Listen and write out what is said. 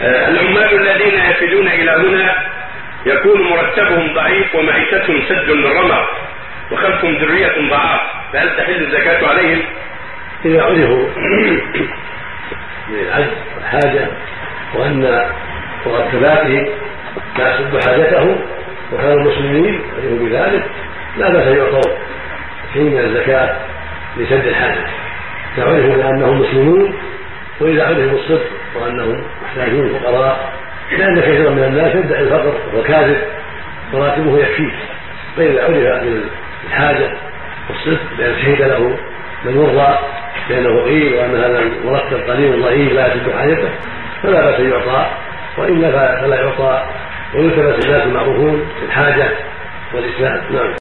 العمال الذين يفدون إلى هنا يكون مرتبهم ضعيف ومعيشتهم سد للرمى وخلفهم ذرية ضعاف فهل تحل الزكاة عليهم؟ إذا عرفوا من العجز والحاجة وأن مرتباتهم لا تسد حاجتهم وكانوا مسلمين عرفوا بذلك لا بأس أن يعطوا من الزكاة لسد الحاجة إذا عرفوا بأنهم مسلمون وإذا عرفوا الصدق وأنهم محتاجون فقراء لأن كثيرا من الناس يدعي الفقر وهو كاذب وراتبه يكفيه فإذا عرف الحاجة والصدق بأن شهد له من يرضى بأنه فقير وأن هذا المرتب قليل ضعيف لا يسد حاجته فلا بأس أن يعطى. وإلا فلا يعطى ويلتمس الناس المعروفون في الحاجة والإسلام. نعم.